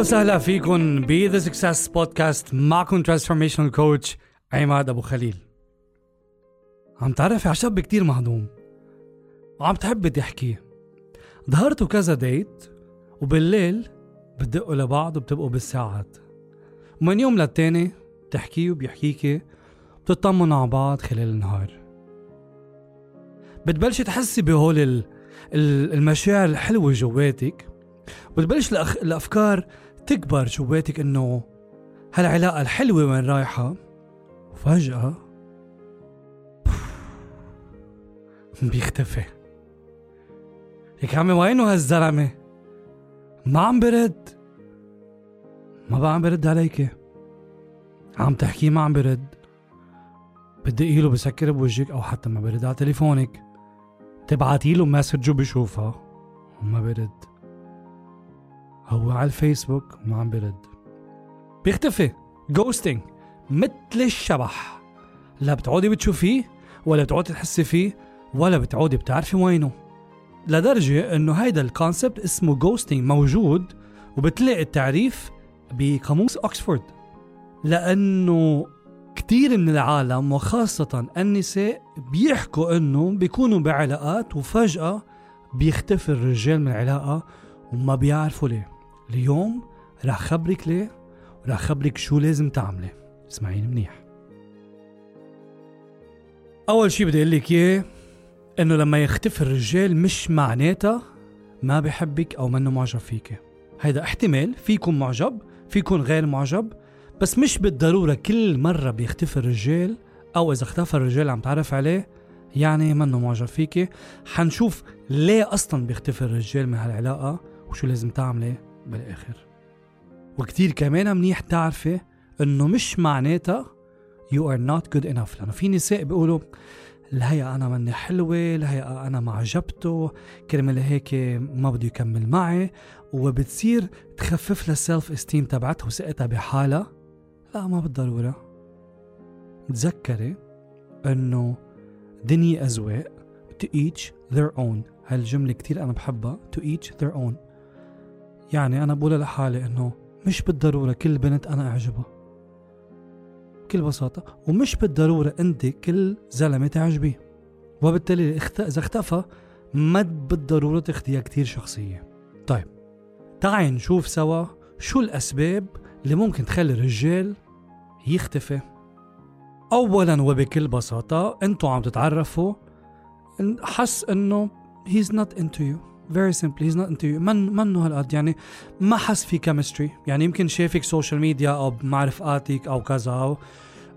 وسهلا فيكم ب The Success Podcast معكم transformational coach عماد أبو خليل. عم تعرفي على كتير مهضوم. وعم تحب تحكي. ظهرتوا كذا date وبالليل بتدقوا لبعض وبتبقوا بالساعات. ومن يوم للتاني بتحكي وبيحكيكي بتطمنوا على بعض خلال النهار. بتبلشي تحسي بهول المشاعر الحلوة جواتك. وتبلش الأفكار تكبر جواتك إنه هالعلاقة الحلوة وين رايحة؟ وفجأة بيختفي. لك عمي وينه هالزلمة. ما عم برد. ما بقى عم برد عليك. عم تحكي ما عم برد. بتدقي له بسكر بوجهك أو حتى ما برد على تليفونك. تبعتي له message وبشوفها. وما برد. هو على الفيسبوك وما عم برد بيختفي. ghosting مثل الشبح. لا بتعودي بتشوفيه ولا بتعودي تحسي فيه ولا بتعودي بتعرفي وينه. لدرجة إنه هيدا ال concept اسمه ghosting موجود وبتلاقي التعريف بقاموس اوكسفورد لأنه كتير من العالم وخاصة النساء بيحكوا إنه بيكونوا بعلاقات وفجأة بيختفي الرجال من العلاقة وما بيعرفوا ليه. اليوم رح خبرك ليه ورح خبرك شو لازم تعملي. اسمعيني منيح. أول شي بدي أقول لك إياه إنه لما يختفي الرجال مش معناتها ما بحبك أو منه معجب فيك. هيدا احتمال فيكم معجب فيكم غير معجب بس مش بالضرورة كل مرة بيختفي الرجال أو إذا اختفى الرجال عم تعرف عليه يعني منه معجب فيكي. حنشوف ليه أصلا بيختفي الرجال من هالعلاقة وشو لازم تعملي. بالآخر. وكتير كمان منيح تعرفي إنه مش معناتها you are not good enough. لأنه في نساء بيقولوا الهيئة أنا مني حلوة الهيئة أنا ما عجبته كرمال هيك ما بده يكمل معي. وبتصير تخفف لها السيلف استيم تبعتها وثقتها بحالها. لا ما بالضرورة. تذكري إنه دنيا أذواق to each their own. هالجملة كتير أنا بحبها to each their own. يعني أنا بقول لحالي إنه مش بالضرورة كل بنت أنا أعجبها. بكل بساطة ومش بالضرورة أنت كل زلمة تعجبيه وبالتالي إذا اختفى ما بالضرورة تاخديها كتير شخصية. طيب تعي نشوف سوا شو الأسباب اللي ممكن تخلي الرجال يختفي. اولا وبكل بساطة أنتوا عم تتعرفوا حس إنه he's not into you. Simply he's not into you. من منه هالقد. يعني ما حس في chemistry يعني يمكن شافك social media أو مع رفقاتك أو كذا أو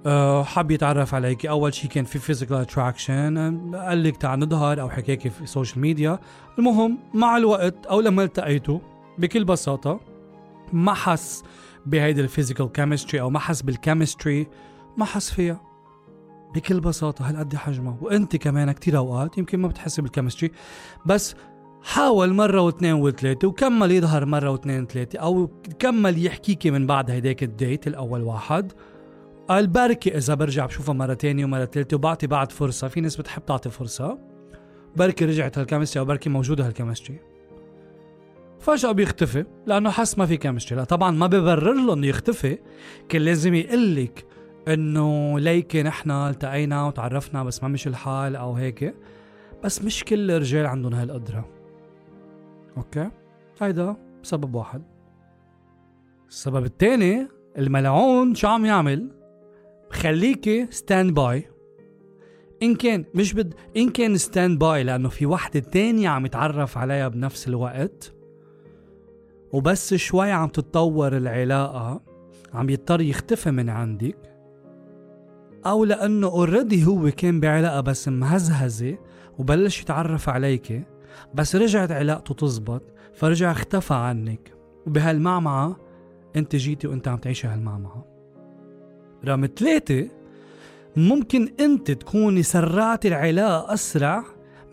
أه حب يتعرف عليك. أول شيء كان في physical attraction قال لك تعال نظهر أو حكاكي في ال social media المهم مع الوقت أو لما التقيتوا بكل بساطة ما حس بهيدي ال physical chemistry أو ما حس بال chemistry ما حس فيها. بكل بساطة هالقد حجمها وأنت كمان كتير أوقات يمكن ما بتحسي بال chemistry بس حاول مرة واثنين وثلاثة وكمل يظهر مرة واثنين ثلاثة أو كمل يحكيكي من بعد هيداك ال date الأول واحد. قال بركي إذا برجع بشوفها مرة تانية ومرة ثالثة وبعطي بعد فرصة في ناس بتحب تعطي فرصة. بركي رجعت هال chemistry أو بركي موجودة هال chemistry فجأة بيختفي لأنه حس ما في chemistry لا طبعا ما ببرر له إنه يختفي. كان لازم يقول لك إنه ليكي نحن التقينا وتعرفنا بس ما مش الحال أو هيك. بس مش كل الرجال عندهم هالقدرة. okay. هيدا سبب واحد. السبب الثاني الملعون شو عم يعمل؟ بخليكي standby إن كان مش بد إن كان standby لأنه في وحدة تانية عم يتعرف عليها بنفس الوقت. وبس شوي عم تتطور العلاقة. عم يضطر يختفي من عندك. أو لأنه اوريدي هو كان بعلاقة بس مهزهزة وبلش يتعرف عليك بس رجعت علاقته تزبط فرجع اختفى عنك. وبهالمعمعة انت جيتي وانت عم تعيشي هالمعمعة. رقم ثلاثة ممكن انت تكوني سرعتي العلاقة أسرع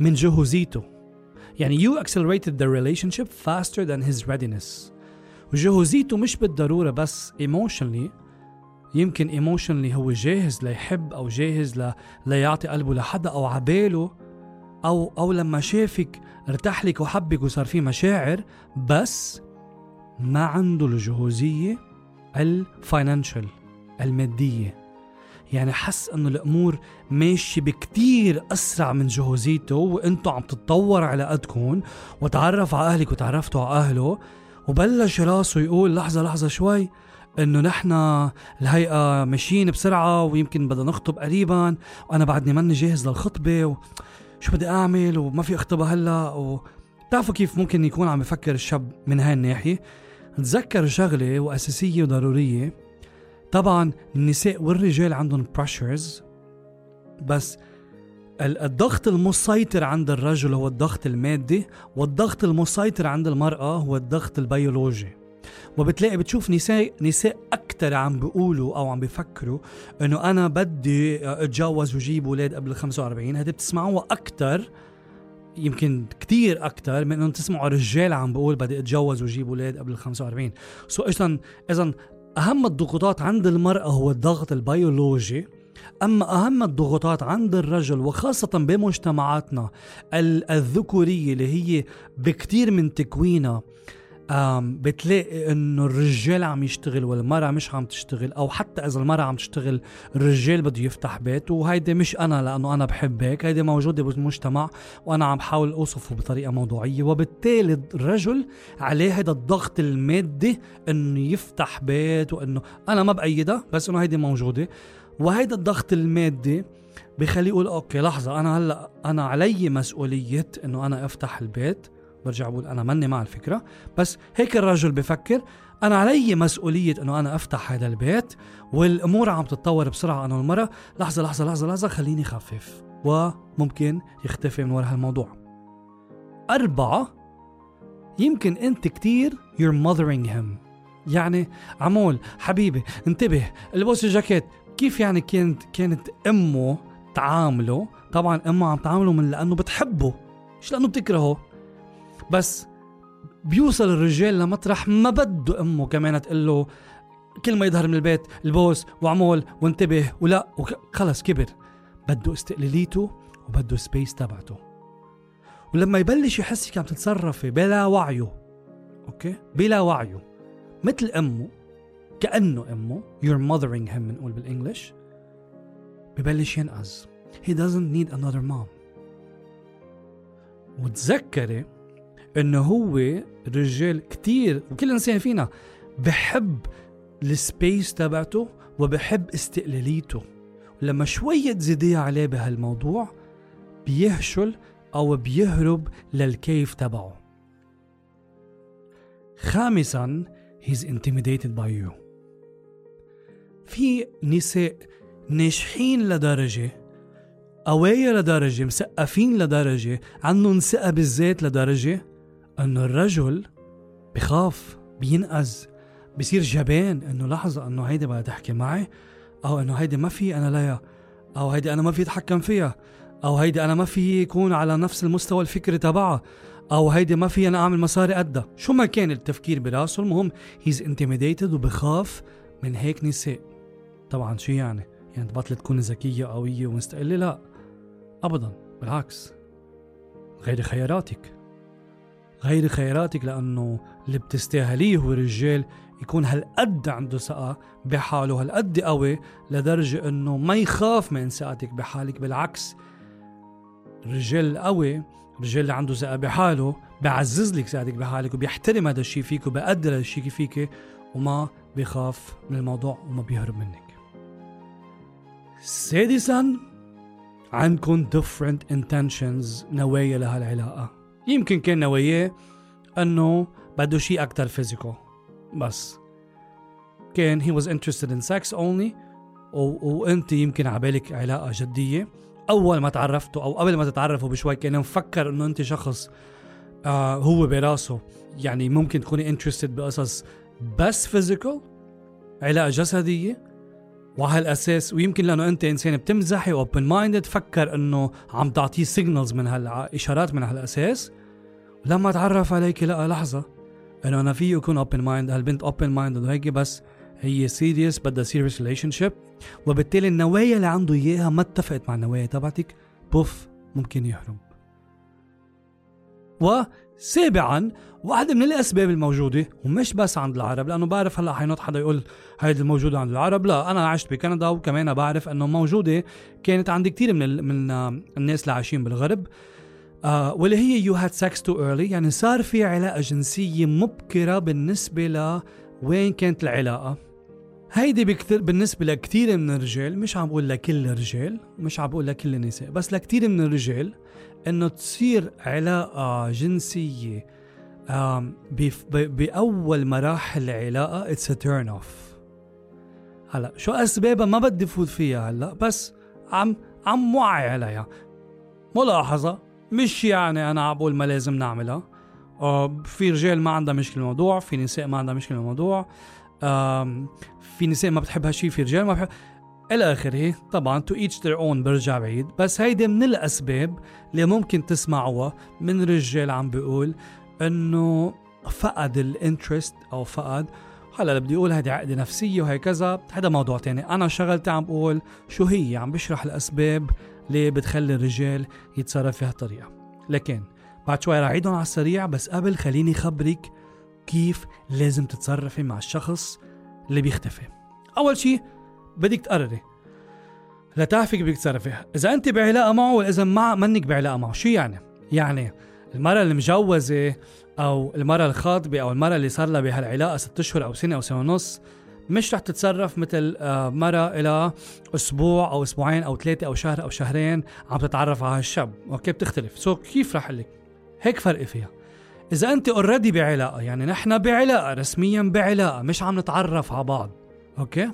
من جهوزيته يعني you accelerated the relationship faster than his readiness. وجهوزيته مش بالضرورة بس emotionally يمكن emotionally هو جاهز ليحب أو جاهز ل... ليعطي قلبه لحدا أو عباله أو أو لما شافك ارتاح لك وحبك وصار في مشاعر بس ما عنده الجهوزية الفاينانشال المادية. يعني حس إنه الأمور ماشية بكتير أسرع من جهوزيته وانتو عم تتطور علاقتكم وتعرف على أهلك وتعرفتوا على أهله وبلش راسه يقول لحظة لحظة شوي إنه نحن الهيئة ماشيين بسرعة ويمكن بدنا نخطب قريبا وأنا بعدني ماني جاهز للخطبة. و... شو بدي أعمل وما في اخطبها هلأ و... بتعرفوا كيف ممكن يكون عم يفكر الشاب من هاي الناحية؟ تذكر شغلة وأساسية وضرورية. طبعا النساء والرجال عندهم بريشرز بس الضغط المسيطر عند الرجل هو الضغط المادي والضغط المسيطر عند المرأة هو الضغط البيولوجي. وبتلاقي بتشوف نساء نساء أكثر عم بيقولوا أو عم بيفكروا إنه أنا بدي أتجوز وجيب أولاد قبل 45 هذه بتسمعوها أكثر يمكن كتير أكثر من إنه تسمعوا رجال عم بقول بدي أتجوز وجيب أولاد قبل 45 so اذا اذا أهم الضغوطات عند المرأة هو الضغط البيولوجي أما أهم الضغوطات عند الرجل وخاصة بمجتمعاتنا الذكورية اللي هي بكتير من تكوينها بتلاقي إنه الرجال عم يشتغل والمرأة مش عم تشتغل أو حتى إذا المرأة عم تشتغل الرجال بده يفتح بيت وهيدي مش أنا لأنه أنا بحب هيك هيدي موجودة بالمجتمع وأنا عم بحاول أوصفه بطريقة موضوعية. وبالتالي الرجل عليه هذا الضغط المادي إنه يفتح بيت وإنه أنا ما بأيدها بس إنه هيدي موجودة. وهيدا الضغط المادي بخليه يقول أوكي لحظة أنا هلأ أنا علي مسؤولية إنه أنا أفتح البيت. برجع بقول أنا ماني مع الفكرة. بس هيك الرجل بفكر أنا علي مسؤولية إنه أنا أفتح هذا البيت والأمور عم تتطور بسرعة أنا والمرأة. لحظة لحظة لحظة لحظة خليني خفف. وممكن يختفي من وراء هالموضوع. أربعة يمكن أنت كتير you're mothering him. يعني عمول حبيبي انتبه البس الجاكيت كيف يعني كانت كانت أمه تعامله؟ طبعا أمه عم تعامله من لأنه بتحبه مش لأنه بتكرهه. بس بيوصل الرجال لمطرح ما بده أمه كمان تقول له كل ما يظهر من البيت البوس وعمول وانتبه ولا خلص كبر. بده استقلاليته وبده space تبعته. ولما يبلش يحس عم تتصرفي بلا وعيه okay؟ بلا وعيه مثل أمه كأنه أمه you're mothering him بنقول بالإنجلش ببلش ينقز. He doesn't need another mom. وتذكري إنه هو رجال كتير وكل إنسان فينا بحب السبيس تبعته وبحب استقلاليته. لما شوية تزيديها عليه بهالموضوع بيهشل أو بيهرب للكيف تبعه. خامسا he's intimidated by you. في نساء ناجحين لدرجة قوية لدرجة مسقفين لدرجة عندهم ثقة بالذات لدرجة إنه الرجل بخاف بينقز بصير جبان إنه لحظة إنه هيدي بدها تحكي معي أو إنه هيدي ما في أنا ليا أو هيدي أنا ما في أتحكم فيها أو هيدي أنا ما في يكون على نفس المستوى الفكري تبعها أو هيدي ما في أنا أعمل مصاري قدها. شو ما كان التفكير براسه المهم هيز انتميديتد وبخاف من هيك نساء. طبعا شو يعني؟ يعني تبطل تكون ذكية قوية ومستقلة؟ لا ابدا بالعكس. غير خياراتك. غير خياراتك لأنه اللي بتستاهليه هو رجال يكون هالقد عنده ثقة بحاله هالقد قوي لدرجة إنه ما يخاف من ثقتك بحالك. بالعكس الرجال القوي الرجال اللي عنده ثقة بحاله بيعزز لك ثقتك بحالك وبيحترم هذا الشيء فيك وبقدر هذا الشيء فيك وما بيخاف من الموضوع وما بيهرب منك. سادسا عندكم different intentions نوايا لهالعلاقة. يمكن كان نواياه أنه بده شيء أكثر فيزيكال. بس. كان he was interested in sex only و... وأنت يمكن عبالك علاقة جدية. أول ما تعرفتوا أو قبل ما تتعرفوا بشوي كان مفكر إنه أنت شخص آه هو براسه. يعني ممكن تكوني interested بقصص بس physical علاقة جسدية. وعلى الاساس ويمكن لأنه أنت إنسان بتمزحي open minded فكر إنه عم تعطيه signals من هالاشارات إشارات من هالأساس. ولما تعرف عليك لقى لحظة. إنه أنا فيه يكون open mind هالبنت open mind وهيك بس هي serious بدها serious relationship وبالتالي النوايا اللي عنده إياها ما اتفقت مع النوايا تبعتك. بوف ممكن يهرب وسابعا واحدة من الأسباب الموجودة ومش بس عند العرب لأنه بعرف هلأ حينط حدا يقول هيدي الموجودة عند العرب؟ لا أنا عشت بكندا وكمان بعرف أنه موجودة كانت عند كثير من من الناس اللي عايشين بالغرب. آه واللي هي you had sex too early يعني صار في علاقة جنسية مبكرة بالنسبة ل وين كانت العلاقة. هيدي بكتير بالنسبة لكثير من الرجال مش عم بقول لكل الرجال مش عم بقول لكل النساء بس لكثير من الرجال إنه تصير علاقة جنسية بأول مراحل العلاقة it's turn off هلا شو أسبابها؟ ما بدي فوت فيها هلا بس عم عم وعي عليها. ملاحظة مش يعني أنا عم بقول ما لازم نعملها. في رجال ما عندها مشكلة الموضوع في نساء ما عندها مشكلة الموضوع في نساء ما بتحب هالشيء في رجال ما بحب إلى آخره طبعا to each their own برجع بعيد. بس هيدي من الأسباب اللي ممكن تسمعوها من رجال عم بيقول إنه فقد ال interest أو فقد هلا بدي أقول هيدي عقدة نفسية وهكذا هذا موضوع تاني. أنا شغلتي عم بقول شو هي؟ عم بشرح الأسباب اللي بتخلي الرجال يتصرف في هالطريقة. لكن بعد شوي رح أعيدهم على السريع بس قبل خليني خبرك كيف لازم تتصرفي مع الشخص اللي بيختفي. أول شيء بدك تقرري لتعرفي كيف بدك تتصرفي. إذا أنت بعلاقة معه وإذا ما منك بعلاقة معه شو يعني؟ يعني المرأة المجوزة أو المرأة الخاطبة أو المرأة اللي صار لها بهالعلاقة ست أشهر أو سنة أو سنة ونص مش رح تتصرف مثل آه، مرة إلى أسبوع أو أسبوعين أو ثلاثة أو شهر أو شهرين عم تتعرف على هالشاب. okay بتختلف. so كيف رح لك؟ هيك فرق فيها. إذا أنت already بعلاقة يعني نحن بعلاقة رسميا بعلاقة مش عم نتعرف على بعض. okay؟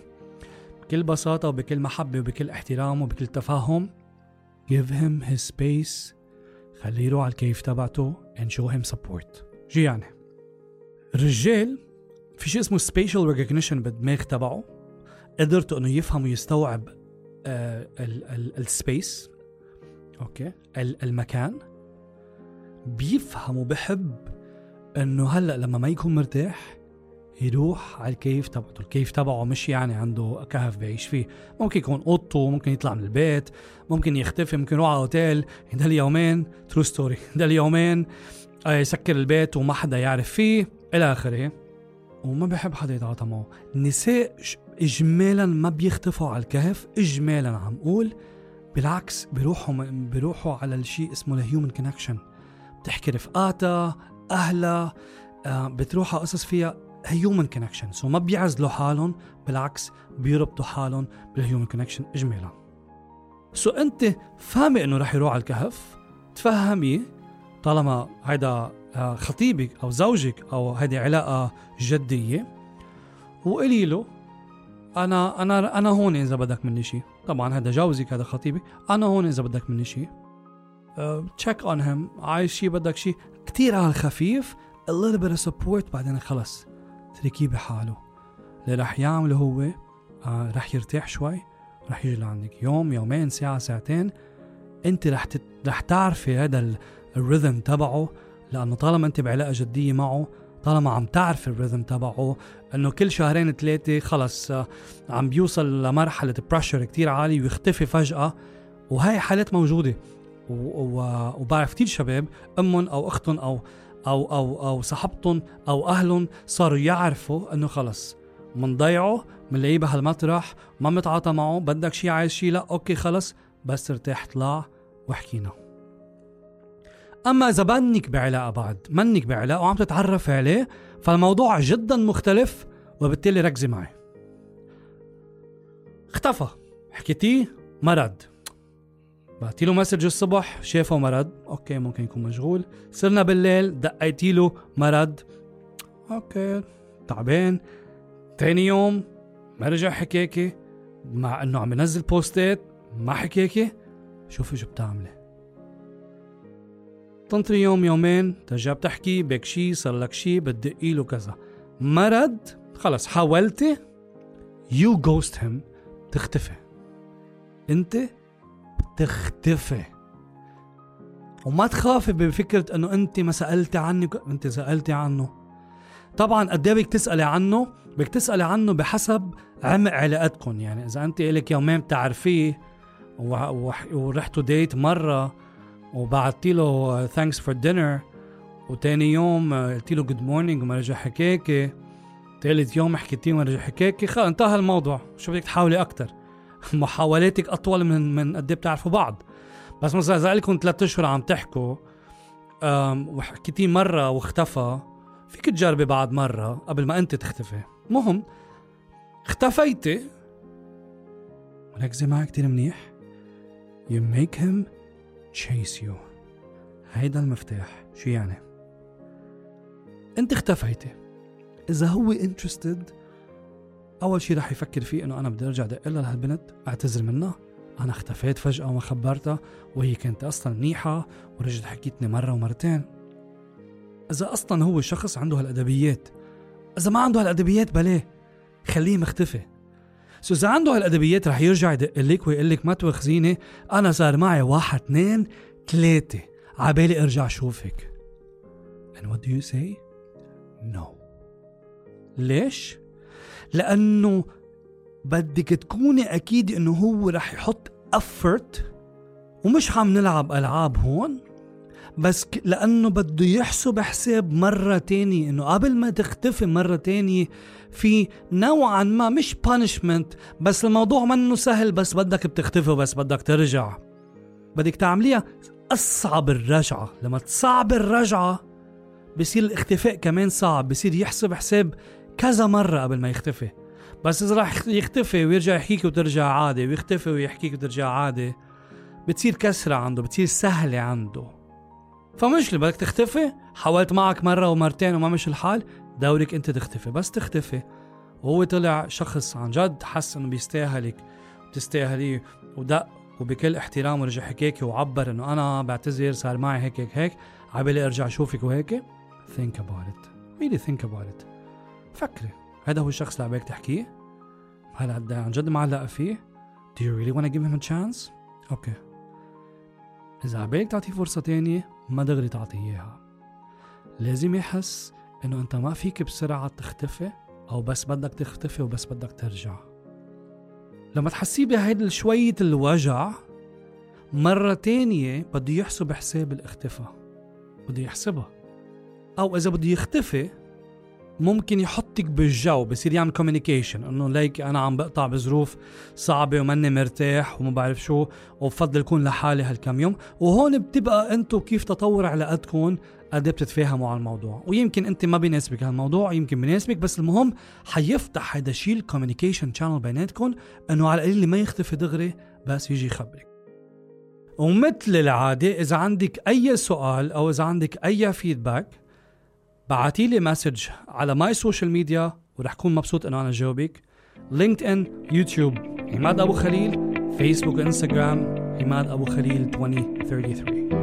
بكل بساطة وبكل محبة وبكل احترام وبكل تفاهم give him his space. خليه يروح على ال cave تبعته and show him support. شو يعني؟ الرجال في شيء اسمه spatial recognition بالدماغ تبعه. قدرته إنه يفهم ويستوعب آه ال space okay المكان. بيفهم وبحب إنه هلأ لما ما يكون مرتاح يروح على الكهف تبعته. الكهف تبعه مش يعني عنده كهف بعيش فيه. ممكن يكون أوضته ممكن يطلع من البيت ممكن يختفي ممكن يروح على أوتيل لليومين true story لليومين. يسكر البيت وما حدا يعرف فيه إلى آخره. وما بحب حدا يتعاطى معه النساء اجمالا ما بيختفوا على الكهف اجمالا عم قول. بالعكس بيروحوا بيروحوا على الشيء اسمه ال human connection بتحكي رفقاتها أهلها آه بتروح على قصص فيها human connection so ما بيعزلوا حالهم بالعكس بيربطوا حالهم بال human connection اجمالا. so أنت فاهمة إنه رح يروح على الكهف؟ تفهمي طالما هيدا آه، خطيبك أو زوجك أو هيدي علاقة جدية. وقولي له أنا أنا أنا هون إذا بدك مني شيء طبعا هذا جوزك هذا خطيبك أنا هون إذا بدك مني شيء check on him عايز شيء بدك شيء كثير على الخفيف a little bit of support بعدين خلص. اتركيه بحاله. اللي رح يعمله هو آه رح يرتاح شوي. رح يجي لعندك يوم يومين ساعة ساعتين. أنت رح تت... رح تعرفي هذا الريذم تبعه لأنه طالما أنت بعلاقة جدية معه طالما عم تعرف الريذم تبعه إنه كل شهرين ثلاثة خلص آه عم بيوصل لمرحلة بريشر كتير عالي ويختفي فجأة وهي حالات موجودة. وبعرف كتير شباب أمهم أو أختهم أو أو أو أو صاحبتهم أو أهلهم صاروا يعرفوا إنه خلص. منضيعه منلاقيه بهالمطرح ما متعاطى معه بدك شي عايز شي لا okay خلص بس ارتاح طلع وحكينا. أما إذا منك بعلاقة بعد منك بعلاقة وعم تتعرف عليه فالموضوع جدا مختلف وبالتالي ركزي معي. اختفى. حكيتيه؟ ما رد بعتي له message الصبح شافه ما رد okay ممكن يكون مشغول. صرنا بالليل دقيتي له ما رد okay تعبان. تاني يوم ما رجع حكاكي. مع إنه عم ينزل posts ات ما حكاكي. شوفي شو بتعملي. تنطري يوم يومين ترجع بتحكي بك شي صار لك شي بتدقي له كذا. ما رد خلص حاولتي you ghost him تختفي انت تختفي وما تخافي بفكرة إنه انت ما سألتي عني انت سألتي عنه. طبعا قد إيه بدك تسألي عنه؟ بدك تسألي عنه بحسب عمق علاقتكم يعني إذا أنت لك يومين بتعرفيه ورحتوا date مرة وبعتي له thanks for dinner وتاني يوم آه، قلت له good morning وما رجع حكاكي. ثالث يوم حكيتي وما رجع حكاكي. خلص انتهى الموضوع. شو بدك تحاولي أكثر محاولاتك أطول من من قد إيه بتعرفوا بعض. بس مثلا اذا لكم ثلاث أشهر عم تحكوا. وحكيتيه مرة واختفى. فيك تجربي بعد مرة قبل ما أنت تختفي. مهم. اختفيتي. ركزي معي كتير منيح. You make him chase you. هيدا المفتاح. شو يعني؟ انت اختفيتي. إذا هو interested أول شيء رح يفكر فيه إنه أنا بدي أرجع دق لها لهالبنت أعتذر منها. أنا اختفيت فجأة وما خبرتها وهي كانت أصلا منيحة ورجعت حكيتني مرة ومرتين. إذا أصلا هو شخص عنده هالأدبيات إذا ما عنده هالأدبيات بلاه خليه مختفي. سو إذا عنده هالأدبيات رح يرجع يدق لك ويقول لك ما تواخذيني أنا صار معي واحد اثنين ثلاثة. عبالي أرجع شوفك and what do you say? No. ليش؟ لأنه بدك تكوني أكيد إنه هو رح يحط effort ومش عم نلعب ألعاب هون. بس لأنه بده يحسب حساب مرة تانية إنه قبل ما تختفي مرة تانية في نوعا ما مش بانشمنت بس الموضوع منه سهل بس بدك بتختفي وبس بدك ترجع. بدك تعمليها أصعب الرجعة. لما تصعب الرجعة بصير الاختفاء كمان صعب بصير يحسب حساب كذا مرة قبل ما يختفي. بس إذا راح يختفي ويرجع يحكيك وترجع عادي ويختفي ويحكيك وترجع عادي بتصير كسرة عنده بتصير سهلة عنده. فمشكلة بدك تختفي حاولت معك مرة ومرتين وما مش الحال دورك انت تختفي بس تختفي. وهو طلع شخص عن جد حس انه بيستاهلك وتستاهليه ودق وبكل احترام ورجع حكيكي وعبر إنه أنا بعتذر صار معي هيك هيك هيك عبالي أرجع أشوفك وهيك. Think about it. Really think about it. فكري هذا هو الشخص اللي عبالك تحكيه؟ هل عن جد معلقة فيه؟ Do you really wanna give him a chance? أوكي إذا عبالك تعطيه فرصة تانية ما دغري تعطيه إياها. لازم يحس إنه أنت ما فيك بسرعة تختفي أو بس بدك تختفي وبس بدك ترجع. لما تحسيه بهيدا شوية الوجع مرة تانية بده يحسب حساب الاختفاء بده يحسبها أو إذا بده يختفي ممكن يحطك بالجو بصير يعمل كوميونيكيشن إنه ليك أنا عم بقطع بظروف صعبة وماني مرتاح وما بعرف شو وبفضل اكون لحالي هالكم يوم. وهون بتبقى أنتم كيف تطور علاقتكم قد إيه بتتفاهموا على الموضوع. ويمكن أنت ما بيناسبك هالموضوع يمكن بيناسبك بس المهم حيفتح هذا الشيء ال communication channel بيناتكم إنه على القليل ما يختفي دغري بس يجي يخبرك. ومثل العادة إذا عندك أي سؤال أو إذا عندك أي feedback بعتي لي message على my social media ورح كون مبسوط إنه أنا جاوبك. لينكد ان يوتيوب عماد أبو خليل فيسبوك إنستغرام عماد أبو خليل 2033